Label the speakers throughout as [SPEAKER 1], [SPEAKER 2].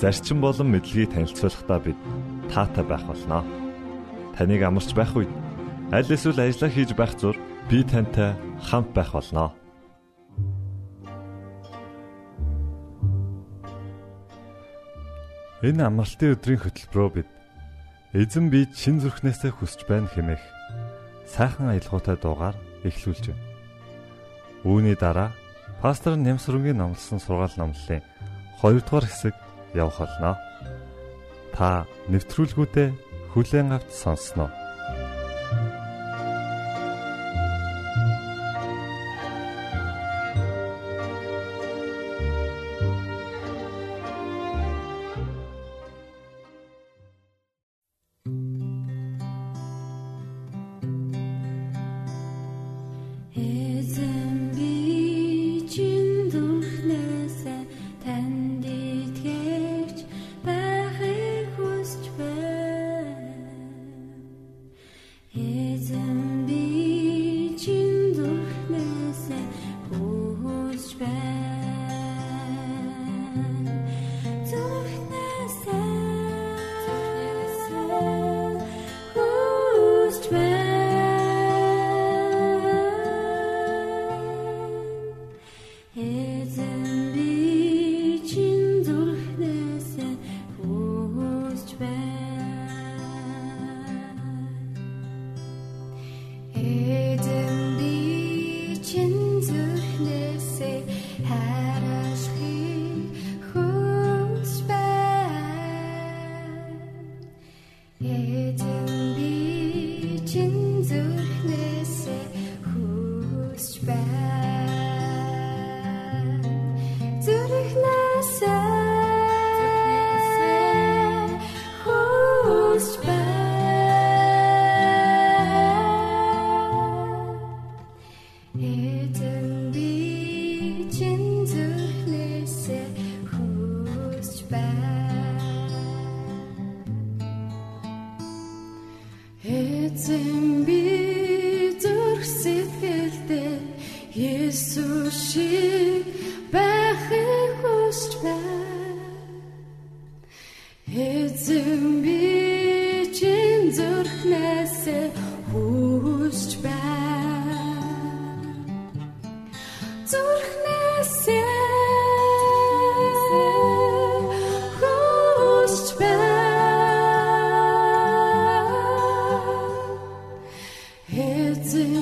[SPEAKER 1] зарчим болон мэдлэгийг танилцуулахдаа бид таатай байх болноо. Таныг амарч байх үед аль эсвэл ажиллаа хийж байх зур би тантай хамт байх болноо. Энэ амралтын өдрийн хөтөлбөрөөр бид эзэн би чин зүрхнээсээ хүсэж байна хэмээх сайхан аялгаутай дуугаар эхлүүлж байна. Үүний дараа пастор Нямсрынгийн номлосон сургаал номлолын 2 дугаар хэсэг явах болно. Та нэвтрүүлгүүдэд хүлээн авч сонсноо.
[SPEAKER 2] Тахилч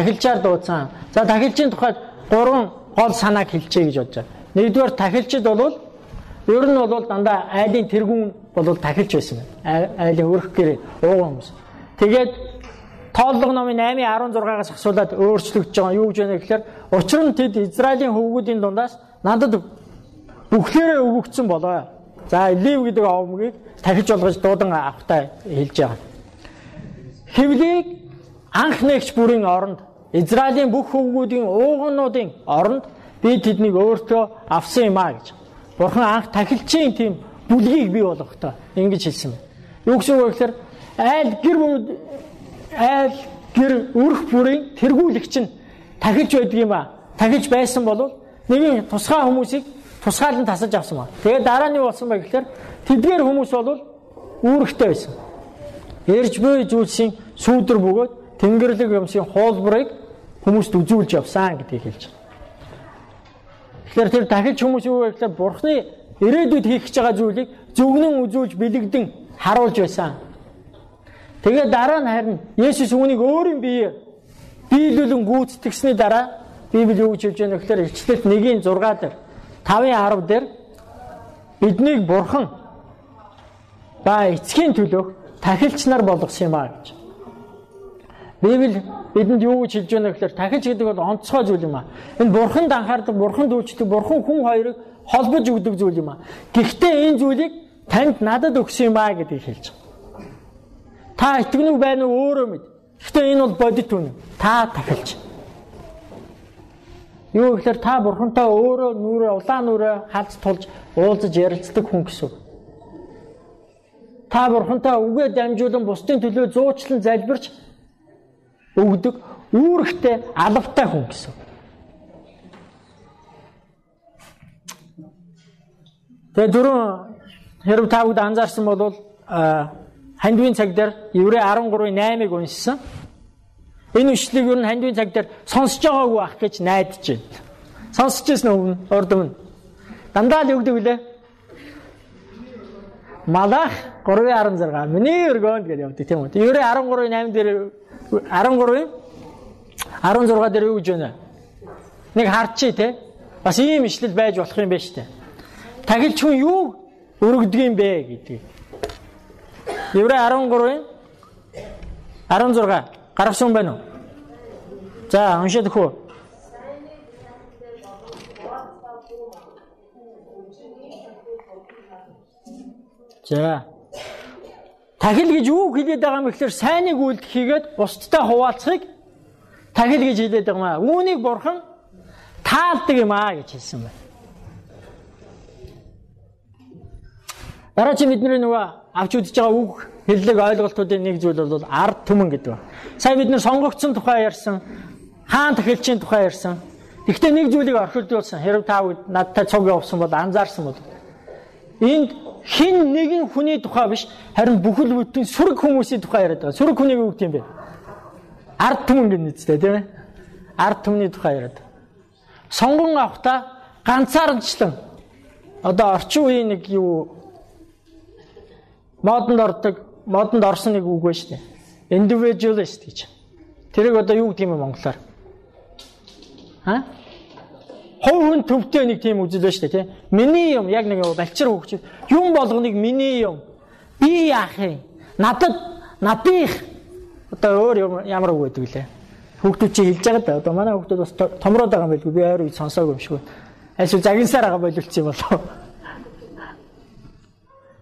[SPEAKER 2] тахилчаар дуудсан. За тахилчийн тухайд гурван гол санааг хэлчихье гэж бодож байна. Нэгдүгээр тахилчид бол ер нь бол дандаа айлын тэргүүн бол тахилч байсан байна. Айлын өрх гэр ууган хүмүүс. Тэгээд тооллого номын 8:16-аас асуулаад өөрчлөгдөж байгаа юу гэж байна гэхээр учир нь тэд Израилийн хөвгүүдийн дундаас надад бүхлээрээ өгөгдсөн болоо. За Лив гэдэг овмгийг тахилч болгож дуудан авахтай хэлж байгаа. Хевлийг анх нэгч бүрийн оронд Израилийн бүх хөвгүүдийн уугануудын оронд би тэднийг өөртөө авсан юм а гэж. Бурхан анх тахилчийн тийм бүлгийг бий болгохдоо ингэж хэлсэн байна. Юу гэсэн үг вэ гэхээр айл гэр айл гэр өрх бүрийн тэргүүлэгч нь тахилч байдаг юм а. Тахилч байсан бол нэгэн тусгай хүмүүсийг тусгаалan тасаж авсан ба. Тэгээд дараа нь юу болсон бэ гэхээр тэдгээр хүмүүс бол үүрэгтэй байсан. Эрж буй зүйлсийн сүүдэр бөгөөд тэнгэрлэг юмсын хуулбарыг хүмүүст үзүүлж явсан гэдгийг хэлж байна. Тэгэхээр тэр дахиж хүмүүс юу вэ гэхээр бурхны ирээдүйд хийх гэж байгаа зүйлийг зөвгнөн үзүүлж бэлэгдэн харуулж байсан. Тэгээд дараа нь харин Есүс үүнийг өөрийн биеэр биелүүлэн гүйцэтгсэний дараа Библи юу гэж хэлж байна гэхээр Ичлэлт 1-ийн 6 дээр 5-ын 10 дээр биднийг бурхан ба эцгийн төлөөх тахилч нар болгосон юм а гэж. Библи бидэнд юу гэж хэлж байна гэхээр тахилч гэдэг бол онцгой зүйл юм а. Энэ бурханд анхаардаг, бурханд үйлчлдэг, бурхан хүн хоёрыг холбож өгдөг зүйл юм а. Гэхдээ энэ зүйлийг танд надад өгсөн юм а гэдгийг хэлж байгаа. Та итгэнүү байна уу өөрөө мэд. Гэхдээ энэ бол бодит үнэ. Та тахилч. Юу гэхээр та бурхантай өөрөө нүрээ улаан нүрээ халж тулж уулзаж ярилцдаг хүн гэсэн. Та бурхантай үгээ дамжуулан бусдын төлөө зуучлан залбирч өгдөг үүрэгтэй алавтай хүн гэсэн. Тэгээ дөрөв хэрв та бүгд анзаарсан бол хандвийн цаг дээр Еврей 13-ийн 8-ыг уншсан. Энэ үшлийг ер нь хандвийн цаг дээр сонсож байгаагүй ах гэж найдаж байна. Сонсож ирсэн өвн урд өмнө. Дандаа л өгдөг үлээ. Малах 3:16 миний өргөөнд гэж явдаг тийм үү. Еврей 13-ийн 8 дээр 13-ийн 16 дээр юу гэж байна? Нэг харчи те. Бас ийм ишлэл байж болох юм байна штэ. Тагилч хүн юу өргөдөг юм бэ гэдэг. Еврей 13-ийн 16 гаргасан байна уу? За уншаад өгөө. За. Тахил гэж юу хэлээд байгаа юм гэхээр сайныг үлдэх хийгээд бусдтай хуваалцахыг тахил гэж хэлээд байгаа юм аа. Үүнийг бурхан таалдаг юм аа гэж хэлсэн байна. Дараа чи бидний нөгөө авч үзэж байгаа үг хэллэг ойлголтуудын нэг зүйл бол ард түмэн гэдэг ба. Сая бид нэр сонгогдсон тухай ярьсан, хаан тахилчийн тухай ярьсан. Гэхдээ нэг зүйлийг орхилдуулсан. Хэрв та надтай цуг явуулсан бол анзаарсан бол энд хин нэгэн хүний тухай биш харин бүхэл бүтэн сүрэг хүмүүсийн тухай яриад байгаа. Сүрэг хүнийг юу гэдэг юм бэ? Ард түмэн гэнэ үстэй тийм ээ. Ард түмний тухай яриад. Сонгон авахта ганцаарчлан одоо орчин үеийн нэг юу модонд ордог, модонд орсон нэг үг байна шүү дээ. Individualist гэж. Тэрийг одоо юу гэдэг юм бэ монголоор? Аа? Хов хүн төвтэй нэг тийм үзэл байна шүү дээ, тийм. Миний юм яг нэг балчир хөвч. Юм болгоныг миний юм. Би яах юм? Надад надих одоо өөр ямар үг гэдэг лээ. Хүүхдүүд чи хэлж байгаа да. Одоо манай хүүхдүүд бас томроод байгаа юм байлгүй. Би ойр үед сонсоогүй юм шиг байна. Альшгүй загинсаар байгаа боловч юм болов.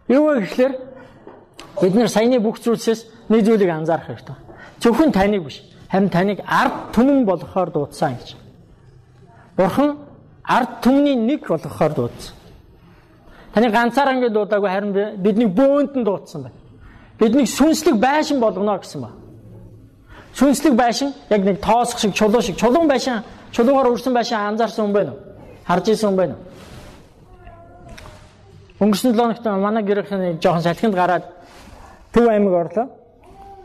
[SPEAKER 2] Юу вэ гэхээр бид нэр саяны бүх зүйлсээс нэг зүйлийг анзаарах хэрэгтэй. Зөвхөн таныг биш, харин таныг ард түмэн болгохоор дуудсан гэж. Бурхан ард түмний нэг болгохоор дуудсан. Таны ганцаараа ингэ дуудаагүй харин бидний бөөнд нь дуудсан байна. Биднийг сүнслэг байшин болгоно гэсэн ба. Сүнслэг байшин яг нэг тоосох шиг, чулуу шиг, чулуун байшин, чулуугаар өрсөн байшин анзаарсан хүн байна уу? Харж ирсэн хүн байна уу? Өнгөрсөн 7 хоногт манай гэрээхэн жоохон салхинд гараад Төв аймаг орлоо.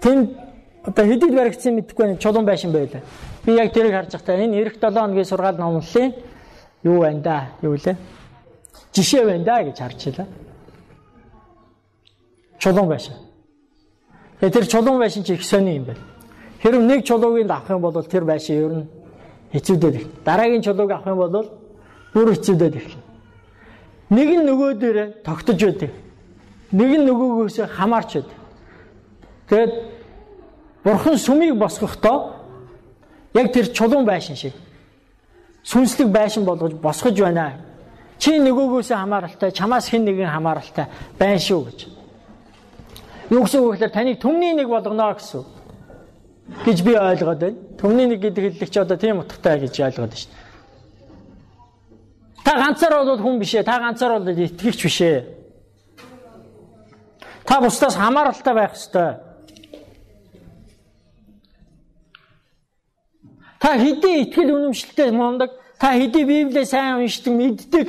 [SPEAKER 2] Тэнд одоо хэдийд баригдсан мэдэхгүй нэг чулуун байшин байлаа. Би яг тэрийг харж байхдаа энэ эх 7 хоногийн сургаал номлолын юу байна да? Юу лээ? Жишээ байна да гэж харж байлаа. Чулуун байшин. Тэгээ тэр чулуун байшин чи их сони юм байна. Хэрв нэг чулуугийн авах юм бол тэр байшин ер нь хэцүүдээд их. Дараагийн чулууг авах юм бол бүр хэцүүдээд их. Нэг нь нөгөө дээр тогтож байдаг нэг нь нөгөөгөөс хамаарч байд. Тэгээд бурхан сүмийг босгохдоо яг тэр чулуун байшин шиг сүнслэг байшин болгож босгож байна. Чи нөгөөгөөс хамааралтай, чамаас хэн нэгэн хамааралтай байна шүү гэж. Юу гэсэн үг гэхээр таныг төмний нэг болгоно гэсэн гэж би ойлгоод байна. Төмний нэг гэдэг хэллэг чи одоо тийм утгатай гэж ойлгоод байна шүү. Та ганцаар бол хүн биш ээ. Та ганцаар бол итгэгч биш ээ. Та бусдаас хамааралтай байх ёстой. Та хэдий итгэл үнэмшилтэй мундаг, та хэдий Библийг сайн уншдаг, мэддэг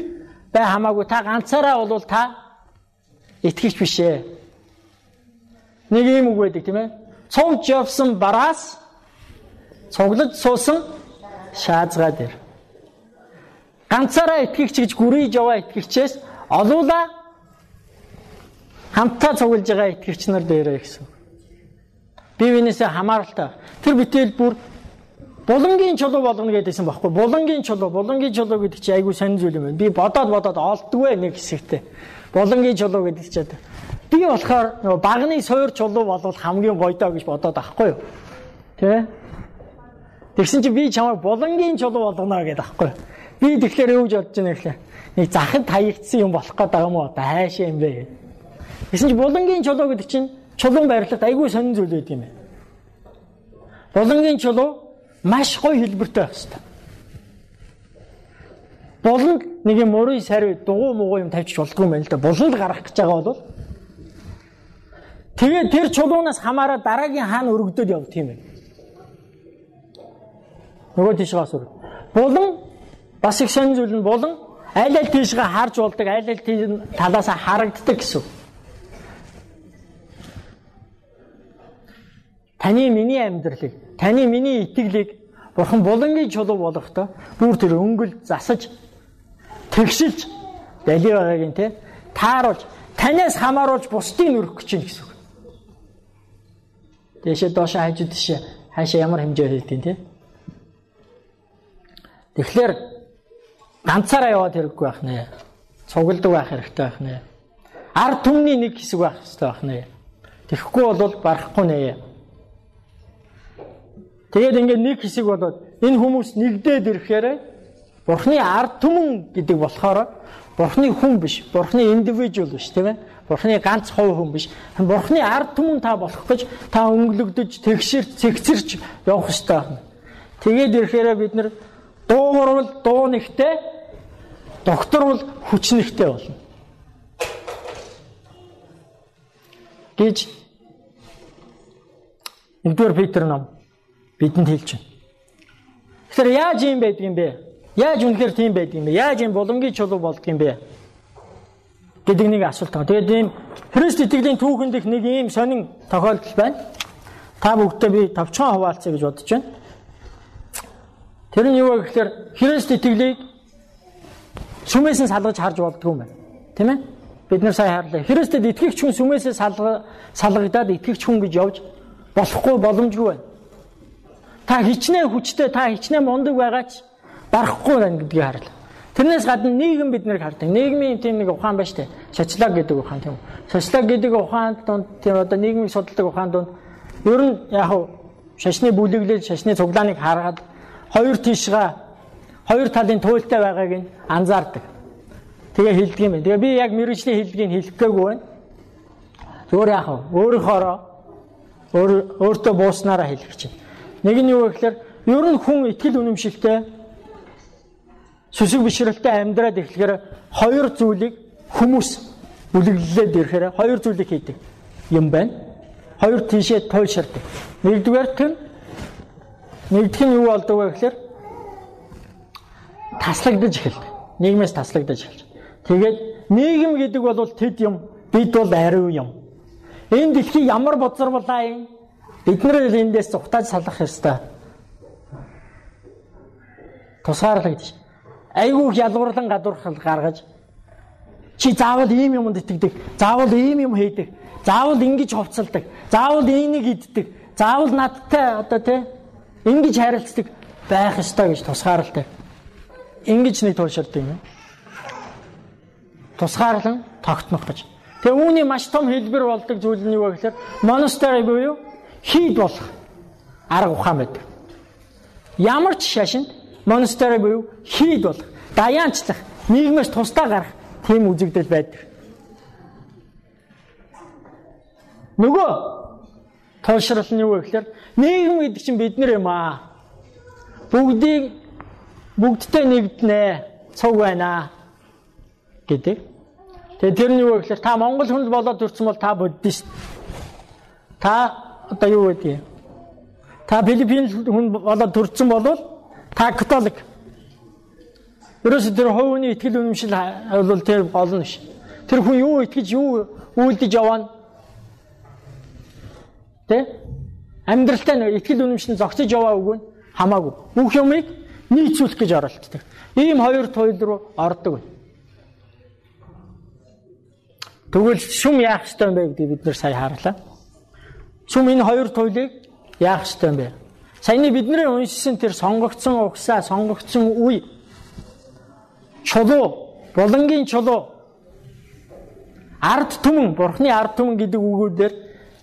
[SPEAKER 2] бай хамаагүй та ганцаараа бол та итгэж биш ээ. Нэг юм үг байдаг тийм ээ. Цовж явсан бараас цуглаж суусан шаазгаа дээр. ганцаараа итгэгч гэж гүрийж яваа итгэгчээс олуула хамтдаа цуглаж байгаа итгэгч нар дээрээ гэсэн. Бие биенээсээ хамааралтай. Тэр битэл бүр булангийн чулуу болгоно гэдээсэн баггүй. Булангийн чулуу, булангийн чулуу гэдэг чинь айгүй сонир зүйл юм байна. Би бодоод бодоод олддгүй нэг хэсэгтээ. Булангийн чулуу гэдэг чинь би болохоор нөгөө багны суур чулуу болвол хамгийн гоё доо гэж бодоод ахгүй юу. Тэ? Тэгсэн чи би чамайг булангийн чулуу болгоно гэдэг ахгүй юу. Би тэгэхээр юу гэж бодож байна гэхлээр нэг захад хаягдсан юм болох гээд байгаа юм уу? Хайшаа юм бэ. Тэгсэн чи булангийн чулуу гэдэг чинь чулуун байрлалд айгүй сонир зүйл байд юм байна. Булангийн чулуу маш гоё хэлбэртэй байх хэрэгтэй. Буланд нэг юм өрөө сари дугуй муугай юм тавьчих болдгүй юм байна л да. Буланд гарах гэж байгаа бол тэгээ тэр чулуунаас хамаараа дараагийн хаана өргөдөд яв тийм ээ. Нөгөө тийшгээс өрг. Булан бас их сонир зүйл нь булан айл айл тийшгээ харж болдог, айл айл тийм талаас харагддаг гэсэн. Таны миний амьдралыг, таны миний итгэлийг Бурхан булангийн чулуу болгохдоо бүр тэр өнгөл засаж тэгшилж дали байгаагийн те тааруулж танаас хамааруулж бусдыг өрөх гэж байна гэсэн үг. Дэшээ доош хажууд тийш хаашаа ямар хэмжээр хийдэг те. Тэгэхээр ганцаараа яваад хэрэггүй байх нэ. Цугладаг байх хэрэгтэй байх нэ. Ард түмний нэг хэсэг байх хэрэгтэй байх нэ. Тэгэхгүй бол барахгүй нэ. Тэгээд ингээд нэг хэсэг болоод энэ хүмүүс нэгдээд ирэхээр Бурхны ард түмэн гэдэг болохоор Бурхны хүн биш, Бурхны индивидуал биш, тийм ээ? Бурхны ганц хувь хүн биш. Бурхны ард түмэн та болох гэж та өнгөлөгдөж, тэгшэрч, цэгцэрч явах хэрэгтэй байна. Тэгээд ирэхээр бид нэр дуугарвал дуу нэгтэй, докторвал хүч нэгтэй болно. гэж Нэгдүгээр Петр ном бидэнд хэлж байна. Тэгэхээр яаж юм байдаг юм бэ? Яаж үнэхээр тийм байдаг юм бэ? Яаж юм боломгийн чулуу болдго юм бэ? гэдэг нэг асуулт байна. Тэгээд ийм Христ итгэлийн түүхэнд их нэг ийм сонин тохиолдол байна. Та бүгдээ би товчхон хуваалцъя гэж бодож байна. Тэр нь юу вэ гэхээр Христ итгэлийг сүмээс нь салгаж харж болдгоо юм байна. Тийм ээ? Бид нар сайн харлаа. Христэд итгэгч хүн сүмээсээ салгагдаад итгэгч хүн гэж явж болохгүй боломжгүй байна. Та хичнээн хүчтэй, та хичнээн мундаг байгаа ч барахгүй байна гэдгийг харлаа. Тэрнээс гадна нийгэм биднийг хардаг. Нийгмийн тийм нэг ухаан байна штэ. Социолог гэдэг ухаан тийм. Социолог гэдэг ухаанд донд тийм одоо нийгмийг судалдаг ухаанд донд ер нь яг хав шашны бүлэглэл, шашны цуглааныг хараад хоёр тишга хоёр талын туйлтай байгааг нь анзаардаг. Тэгээ хэлдэг юм байна. Тэгээ би яг мэрэгжлийн хэллэгийг хэлэх гээгүй байна. Зүгээр яах вэ? Өөрийнхоороо өөр өөртөө бууснараа хэлэх чинь. Нэг нь юу гэхээр ер нь хүн итгэл үнэмшилтэй сүсэг бишрэлтэй амьдраад эхлэхээр хоёр зүйлийг хүмүүс бүлэглэлээд ирэхээр хоёр зүйлийг хийдэг юм байна. Хоёр тийшээ туйлширдаг. Нэгдүгээр нь нэгдүгээр нь юу болдог вэ гэхээр таслагдаж эхэлдэг. Нийгмээс таслагдаж эхэлж. Тэгээд нийгэм гэдэг бол тэд юм, бид бол ариу юм. Энэ дэлхий ямар бозарвалаа юм? Бид нар эндээс зүхтаж салах ёстой. Тусгаарлагдчих. Айгүй ялгуурлан гадуурхал гаргаж чи заавал ийм юмд итгэдэг, заавал ийм юм хийдэг, заавал ингэж хувцалдаг, заавал энийг иддэг, заавал надтай одоо тий ингэж харилцдаг байх ёстой гэж тусгаарлалтай. Ингэж нэг тууширдаг юм. Тусгаарлан тогтнох гэж. Тэгээ үүний маш том хэлбэр болдог зүйл нь юу вэ гэхээр монастер буюу хийд болох арга ухаан байдаг. Ямар ч шашинд монастер буюу хийд болох, даяанчлах, нийгмээс тусдаа гарах тийм үзэгдэл байдаг. Нөгөө туулшрал нь юу вэ гэхээр нийгэм гэдэг чинь бид нар юм аа. Бүгдийг бүгдтэй нэгднэ, цуг байна гэдэг. Тэгээ тэр нь юу вэ гэхээр та Монгол хүн болоод төрсэн бол та буддист. Та одоо юу гэдэг та Филиппин хүн болоод төрсэн бол та католик. Ерөөс тэр хувийн итгэл үнэмшил бол тэр гол нь ш. Тэр хүн юу итгэж юу үйлдэж яваа Тэ? Амьдралтай нэг итгэл үнэмшил зогсож яваа үгүй хамаагүй. Бүх юмыг нийцүүлэх гэж оролддог. Ийм хоёр туйл руу ордог. Тэгвэл шүм яах ёстой юм бэ гэдгийг бид нэр сая харлаа. Шүм энэ хоёр туйлыг яах ёстой юм бэ? Саяны бидний уншсан тэр сонгогдсон угсаа, сонгогдсон үе чулуу, булангийн чулуу ард түмэн, бурхны ард түмэн гэдэг үгүүдээр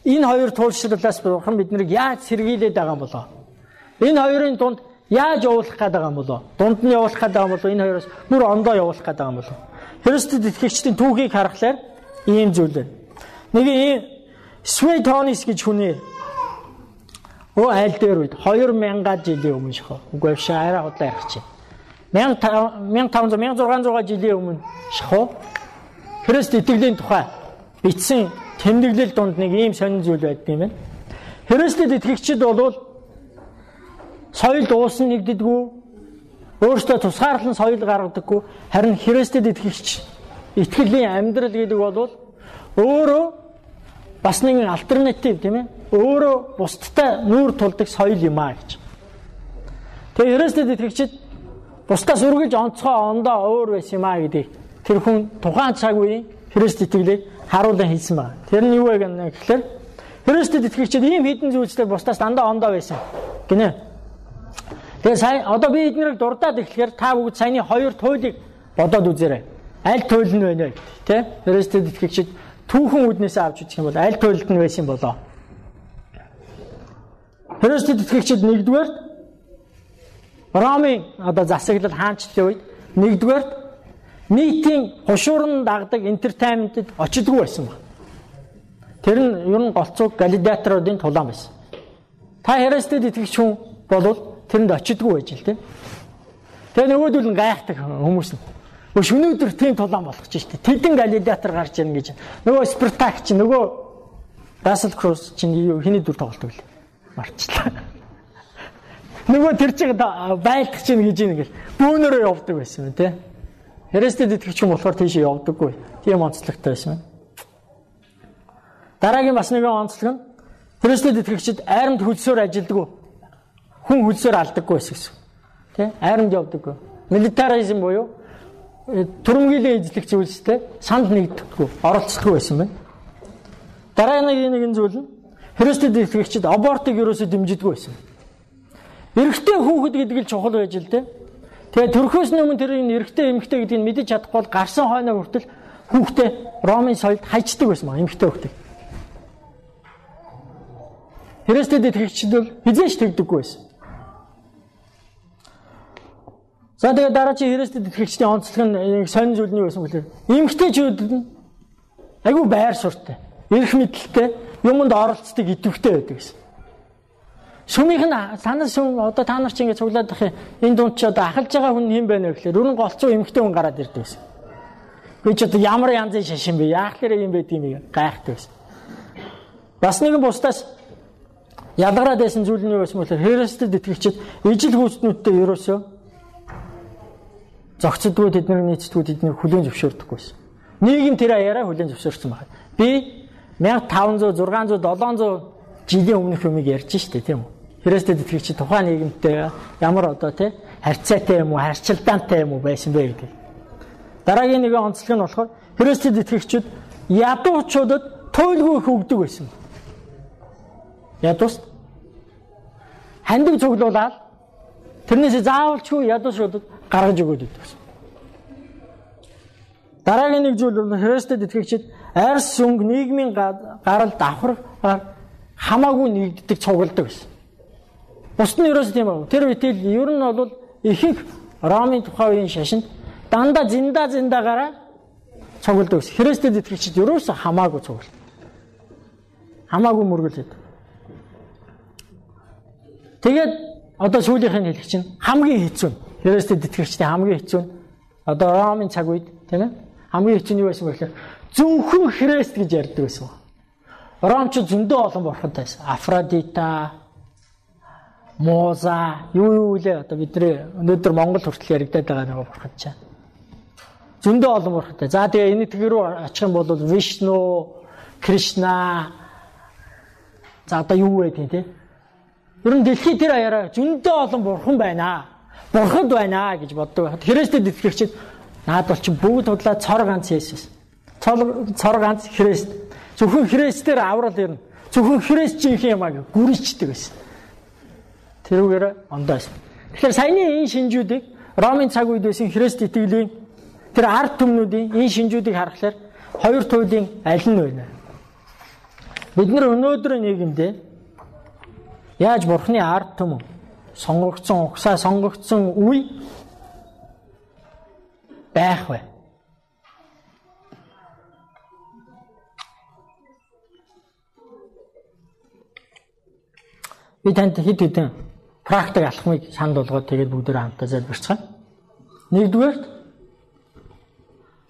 [SPEAKER 2] энэ хоёр туйлшруулаас бурхан биднийг яаж сэргийлээд байгаа юм болоо? Энэ хоёрын дунд яаж явуулах гээд байгаа юм болоо? Дунд нь явуулах гээд байгаа юм болоо? Энэ хоёроос бүр ондоо явуулах гээд байгаа юм болоо? Христэд итгэгчдийн түүхийг харахаар ийм зүйл байна. Нэг ийм Светонис гэж хүний Оо айл дээр үед 2000 жилийн өмнө шахав. Үгүй биш арай худлаа ярих чинь. 1500 1600 жилийн өмнө шахав. Христ итгэлийн тухай бичсэн тэмдэглэл донд нэг ийм сонин зүйл байдаг юм байна. Христэд итгэгчид бол соёл уусан нэгддэггүй өөртөө тусгаарлан соёл гаргадаггүй харин Христэд итгэгч итгэлийн амьдрал гэдэг бол өөрөө бас нэгэн альтернатив тийм ээ өөрөө бусдтай нүүр тулдаг соёл юм аа гэж. Тэгээ Христэд итгэгчид бусдаас үргэлж онцгой ондоо өөр байсан юм аа гэдэг тэр хүн тухайн цаг үеийн Христ итгэлийг харуулan хэлсэн байна. Тэр нь юу вэ гэхээр Христэд итгэгчид ийм хідэн зүйлсээр бусдаас дандаа ондоо байсан гинэ. Тэгээ сайн одоо би эднэрийг дурдаад эхлэхээр та бүгд саяны хоёр туйлыг бодоод үзээрэй. Аль туйл нь вэ нэ? Тэ? Христэд итгэгчид түүхэн үднээсээ авч үзэх юм бол аль туйлд нь байсан болоо? Христэд итгэгчид нэгдүгээр Ромын одоо засаглал хаанчлалын үед нэгдүгээр нийтийн хушуурн дагдаг entertainment-д очидгүй байсан ба. Тэр нь ер нь голцоо галидатороодын тулаан байсан. Та Христэд итгэгч хүн бол тэрэнд очидгүй байж л тийм. Тэгээ нөгөөдөл нь гайхдаг хүмүүс нь. Өш өнөөдөр тийм тулаан болгож штэ. Тэдэн галидатор гарч ирнэ гэж. Нөгөө Спартак чи нөгөө Рассел Крус чи хиний дүр тоглолтог л. Марчлаа. Нөгөө тэр чиг байлдах чинь гэж юм гэл. Бөөнөрөө явдаг байсан юм тий. Христэд итгэж юм болохоор тийш явдаггүй. Тийм онцлогтой байсан. Дараагийн бас нэгэн онцлог нь Христэд итгэгчид айрамд хөлсөөр ажилддаг. Хүн хөлсөөр алдаггүй байсан гэсэн. Тэ? Айрамд явдаггүй. Милитаризм буюу төрөмгийлэн эзлэх зүйлстэй санд нэгдэхгүй, оролцдоггүй байсан байна. Дараагийн нэгэн зүйл нь Христэд итгэгчид абортыг ерөөсөө дэмжидэггүй байсан. Эрэгтэй хүүхэд гэдэг л чухал байж л дээ. Тэгээ төрхөөс өмнө тэр энэ эрэгтэй эмэгтэй гэдгийг мэдэж чадахгүй бол гарсан хойноо хүртэл хүүхдээ Ромын соёлд хайчдаг байсан маа эмэгтэй хүүхдээ. Христэд итгэгчид бол хизээш тэгдэггүй байсан. За тэгээ дараа чи Христэд итгэгчдийн онцлог нь сонин зүйл нь юу байсан бөхлөө. Эмэгтэйчүүд нь айгүй байр суурьтай, эрх мэдэлтэй, юмд оролцдог идэвхтэй байдаг гэсэн. Сүмийнх нь санаас сүм одоо та нар чи ингэ цуглаад байх юм. Энэ дунд чи одоо ахалж байгаа хүн хэн байна вэ гэхээр өрн голцоо эмхтэй хүн гараад ирдэг байсан. Би ч одоо ямар янзын шашин бэ? Яахлаараа юм байд юм гайхдаг байсан. Бас нэгэн бусдаас ялгараад байсан зүйл нь юу байсан бөхөөр Христэд итгэгчид ижил хүүхднүүдтэй ерөөсөө зогцдгүй тэдний нийцдгүй тэдний хүлээн зөвшөөрдөггүй байсан. Нийгэм тэр аяараа хүлээн зөвшөөрсөн байна. Би 1500 600 700 жилийн өмнөх юмыг ярьж штэ тийм үү? Христэд итгэгч тухайн нийгэмтэй ямар одоо тий харьцаатай юм уу, харьцалдаантай юм уу байсан бэ гэдэг. Дараагийн нэгэн онцлог нь болохоор Христэд итгэгчид ядуучуудад туйлгүй их өгдөг байсан. Ядуус хандаг цуглуулаад тэрнээс заавалчгүй ядуушуудад гаргаж өгөөд байсан. Дараагийн нэг зүйл бол Христэд итгэгчид арьс сүнг нийгмийн гарал давхар хамаагүй нэгддэг цугладаг байсан. Бусд нь ерөөс тийм аа. Тэр үетэл ер нь бол ихэнх Ромын тухайн үеийн шашинд дандаа зинда зиндагаараа цугладаг байсан. Христэд итгэгчид ерөөсөө хамаагүй цуглал. Хамаагүй мөргөлөд. Тэгээд одоо сүүлийнх нь хэлэх чинь хамгийн хэцүү нь Христэд итгэгчдийн хамгийн хэцүү нь одоо Ромын цаг үед тийм ээ хамгийн хэцүү нь юу байсан бэ гэхээр зөвхөн Христ гэж ярьдаг байсан. Ромч зөндөө олон бурхад байсан. Афродита, Муза, юу юу лээ одоо бидний өнөөдөр Монгол хүртэл яригадаад байгаа нэг бурхад чаа. Зөндөө олон бурхадтай. За тэгээ энэ тгэр рүү очих юм бол Вишну, Кришна за одоо юу вэ тийм те. Ер нь дэлхий тэр аяараа зөндөө олон бурхан байна. Бурхад байна гэж боддог. Христэд итгэгчид наад бол чи бүгд худлаа цор ганц Есүс. Цор ганц Христ. Зөвхөн Христээр аврал ирнэ. Зөвхөн Христ жинхэнэ юм аа гүрийчдэг байсан. Тэрүүгээр ондоос. Тэгэхээр саяны энэ шинжүүдийг Ромын цаг үед байсан Христ итгэлийн тэр ард түмнүүдийн энэ шинжүүдийг харахаар хоёр туйлын аль нь вэ? Бид нар өнөөдрийн нийгэмдээ яаж Бурхны ард түмэн сонгогдсон угсаа сонгогдсон үе байх вэ? Би танд хэд хэдэн практик алхмыг санд болгоод тэгээд бүгдөө хамтдаа залбирцгаая. Нэгдүгээр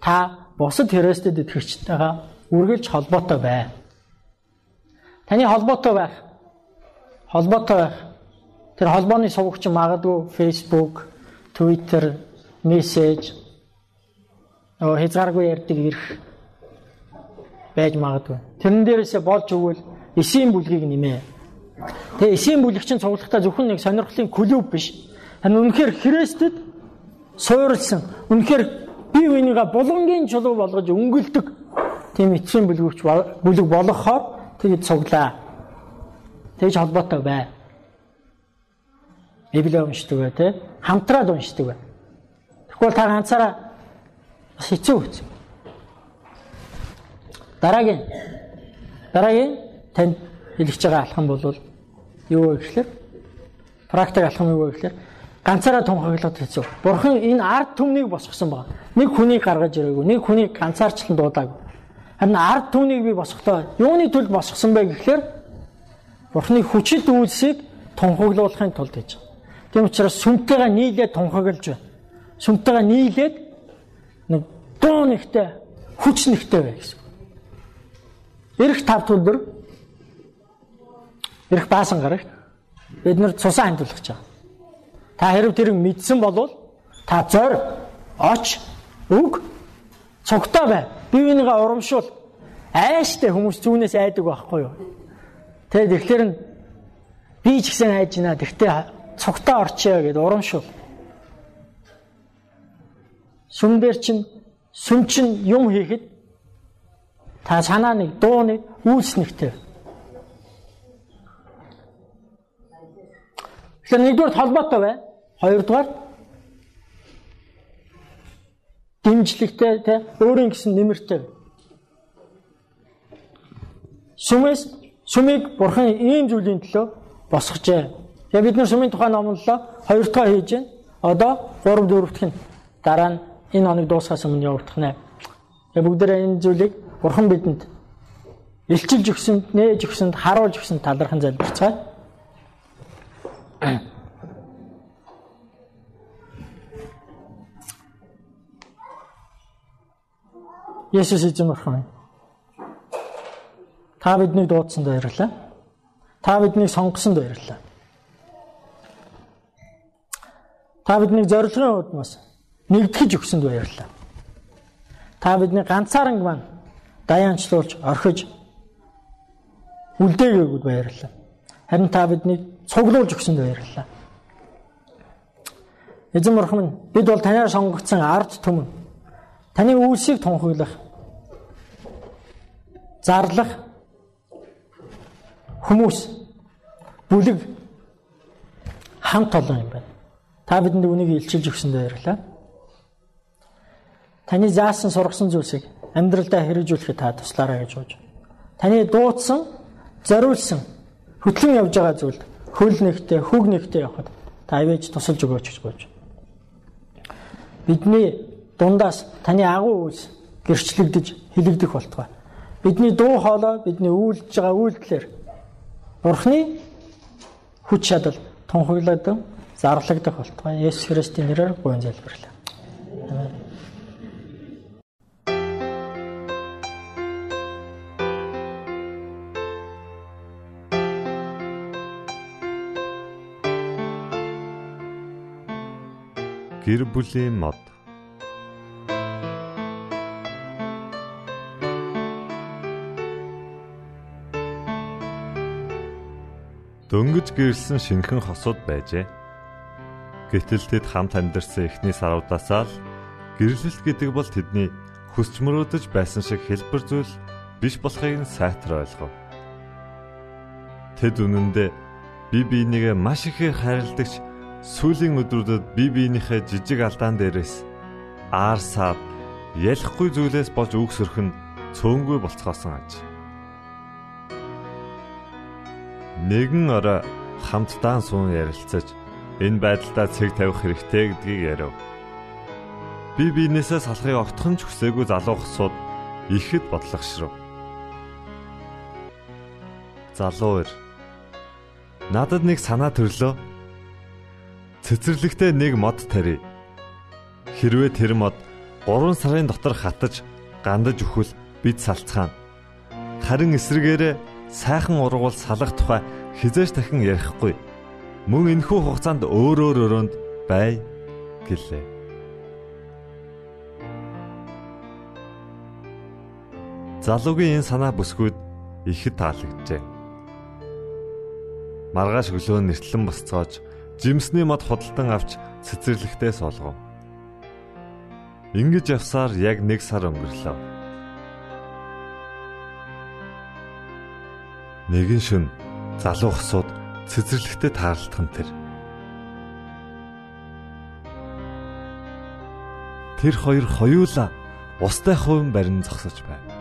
[SPEAKER 2] та бусад Христэд итгэгчтэйгээ үргэлж холбоотой бай. Таны холбоотой байх. Холбоотой байх. Тэр холбооны сувагч магадгүй Facebook, Twitter, мессеж оо хязгааргүй ярьдаг ирэх байж магадгүй. Тэрэн дээрээсээ болж өгвөл эсийн бүлгийг нэмээ. Тэгээ эсийн бүлэг чинь цуглахтаа зөвхөн нэг сонирхлын клуб биш. Харин үнэхээр Христэд суурилсан, үнэхээр бие биенийгээ булгангийн чулуу болгож өнгөлдөг тийм эцсийн бүлгүүч бүлэг болгохоор тэгээд цуглаа. Тэгж холбоотой бай. Библийг уншдаг бай, тэ? Хамтраад уншдаг бай. Тэгвэл та ганцаараа бас хэцүү хэцүү. Дараагийн дараагийн танд хэлж байгаа алхам бол юу вэ гэхээр практик алхам юу вэ гэхээр ганцаараа тунхаглаад хэцүү. Бурхан энэ ард түмнийг босгосон байна. Нэг хүнийг гаргаж ирээгүй, нэг хүнийг ганцаарчлан дуудаагүй. Харин ард түмнийг би босгохдоо юуны төлд босгосон бэ гэхээр Бурханы хүчит үйлсийг тунхаглуулахын тулд гэж. Тийм учраас сүмтэйгээ нийлээд тунхаглаж байна сүмтэйгээ нийлээд нэг дуу нэгтэй хүч нэгтэй бай гэсэн. Ирэх тав өдөр ирэх баасан гарагт бид нэр цусаа хандуулах чаа. Та хэрэг тэрийг мэдсэн бол та зор оч үг цогтой бай. Бие бинийгээ урамшуул. Айштай хүмүүс зүүнээс айдаг байхгүй юу? Тэгээд тэгэхээр нь би ч гэсэн айж байна. Тэгтээ цогтой орчё гэдээ урамшуул. Сүм дээр чинь сүм чинь юм хийхэд та санаа нэг дуу нэг үйлс нэгтэй. Тэгэхээр нэгдүгээр холбоотой бай. Хоёрдугаар дэмжлэгтэй те өөрийн гэсэн нэмэртэй. Сүмээс сүмийг бурхан ийм зүйлийн төлөө босгожээ. Тэгээ бид нар сүмийн тухай номлолоо хоёр дахь хийж байна. Одоо 3 4 дахь нь дараа нь энэ хоног дуусахаас өмнө явагдах нэ. Тэгээ бүгдээрээ энэ зүйлийг Бурхан бидэнд илчилж өгсөнд, нээж өгсөнд, харуулж өгсөнд талархан залбирцгаая. Есүс эзэн бурхан. Та биднийг дуудсанд баярлалаа. Та биднийг сонгосонд баярлалаа. Та биднийг зорилгын удмаас нэгтгэж өгсөнд баярлалаа. Та бидний ганцааран маань даянчлуулж орхиж үлдээгээгүүд баярлалаа. Харин та биднийг цуглуулж өгсөнд баярлалаа. Эзэн бурхан бид бол танаар сонгогдсон ард түмэн. Таны үйлсийг тунхаглах, зарлах хүмүүс бүлэг хамт олон юм байна. Та бидэнд үнийг илчилж өгсөнд баярлалаа. Таны заасан сургасан зүйлсийг амьдралдаа хэрэгжүүлэхэд та туслаарай гэж бож. Таны дуудсан, зориулсан, хөтлөн явж байгаа зүйлд хөл нэгтэй, хөг нэгтэй явахад та ивэж тусалж өгөөч гэж бож. Бидний дундаас таны агуу үйлс гэрчлэгдэж хилэгдэх болтугай. Бидний дуу хоолой, бидний үйлдэж байгаа үйлдэлээр Бурхны хүч чадал тунхаглаад зарлагдах болтугай. Есүс Христосийн нэрээр буян залбирлаа. Амен.
[SPEAKER 3] Гэр бүлийн мод Дөнгөж гэрэлсэн шинхэн хосууд байжээ. Гэтэл тэд хамт амьдарсан эхний саруудаасаа л гэрлэлт гэдэг бол тэдний хүсч мөрөөдөж байсан шиг хэлбэр зүйл биш болохыг сайтар ойлгов. Тэд үнэндээ бие биенийгээ маш ихээр хайрладагч сүүлийн өдрүүдэд бие биенийхээ жижиг алдаан дээрээс аар саад ялахгүй зүйлээс болж үгсөрөх нь цөөнгүй болцгоосон аж. Нэгэн орой хамтдаа суун ярилцаж энэ байдлаа цэг тавих хэрэгтэй гэдгийг ярив. Би биенээсээ салахыг огтхон ч хүсээгүй залуу хсууд ихэд бодлогошров. Залуу ир. Надад нэг санаа төрлөө. Цэцэрлэгтээ нэг мод тарья. Хэрвээ тэр мод 3 сарын дотор хатаж гандаж өхвөл бид салцгаана. Харин эсрэгээрээ сайхан ургуул салах тухай хизээш дахин ярихгүй. Мөн энэхүү хугацаанд өөрөөр өрөөнд бай гэлээ. Залуугийн энэ санаа бүсгүүд ихэд таалагджээ. Маргааш өглөө нэртлэн босцоож жимсний мод худалдан авч цэцэрлэгтээ суулгав. Ингиж явсаар яг нэг сар өнгөрлөө. Нэгэн шөн залуу хсууд цэцэрлэгтээ таарлах нь тэр. Тэр хоёр хоёулаа устай хувин барин зогсож байв.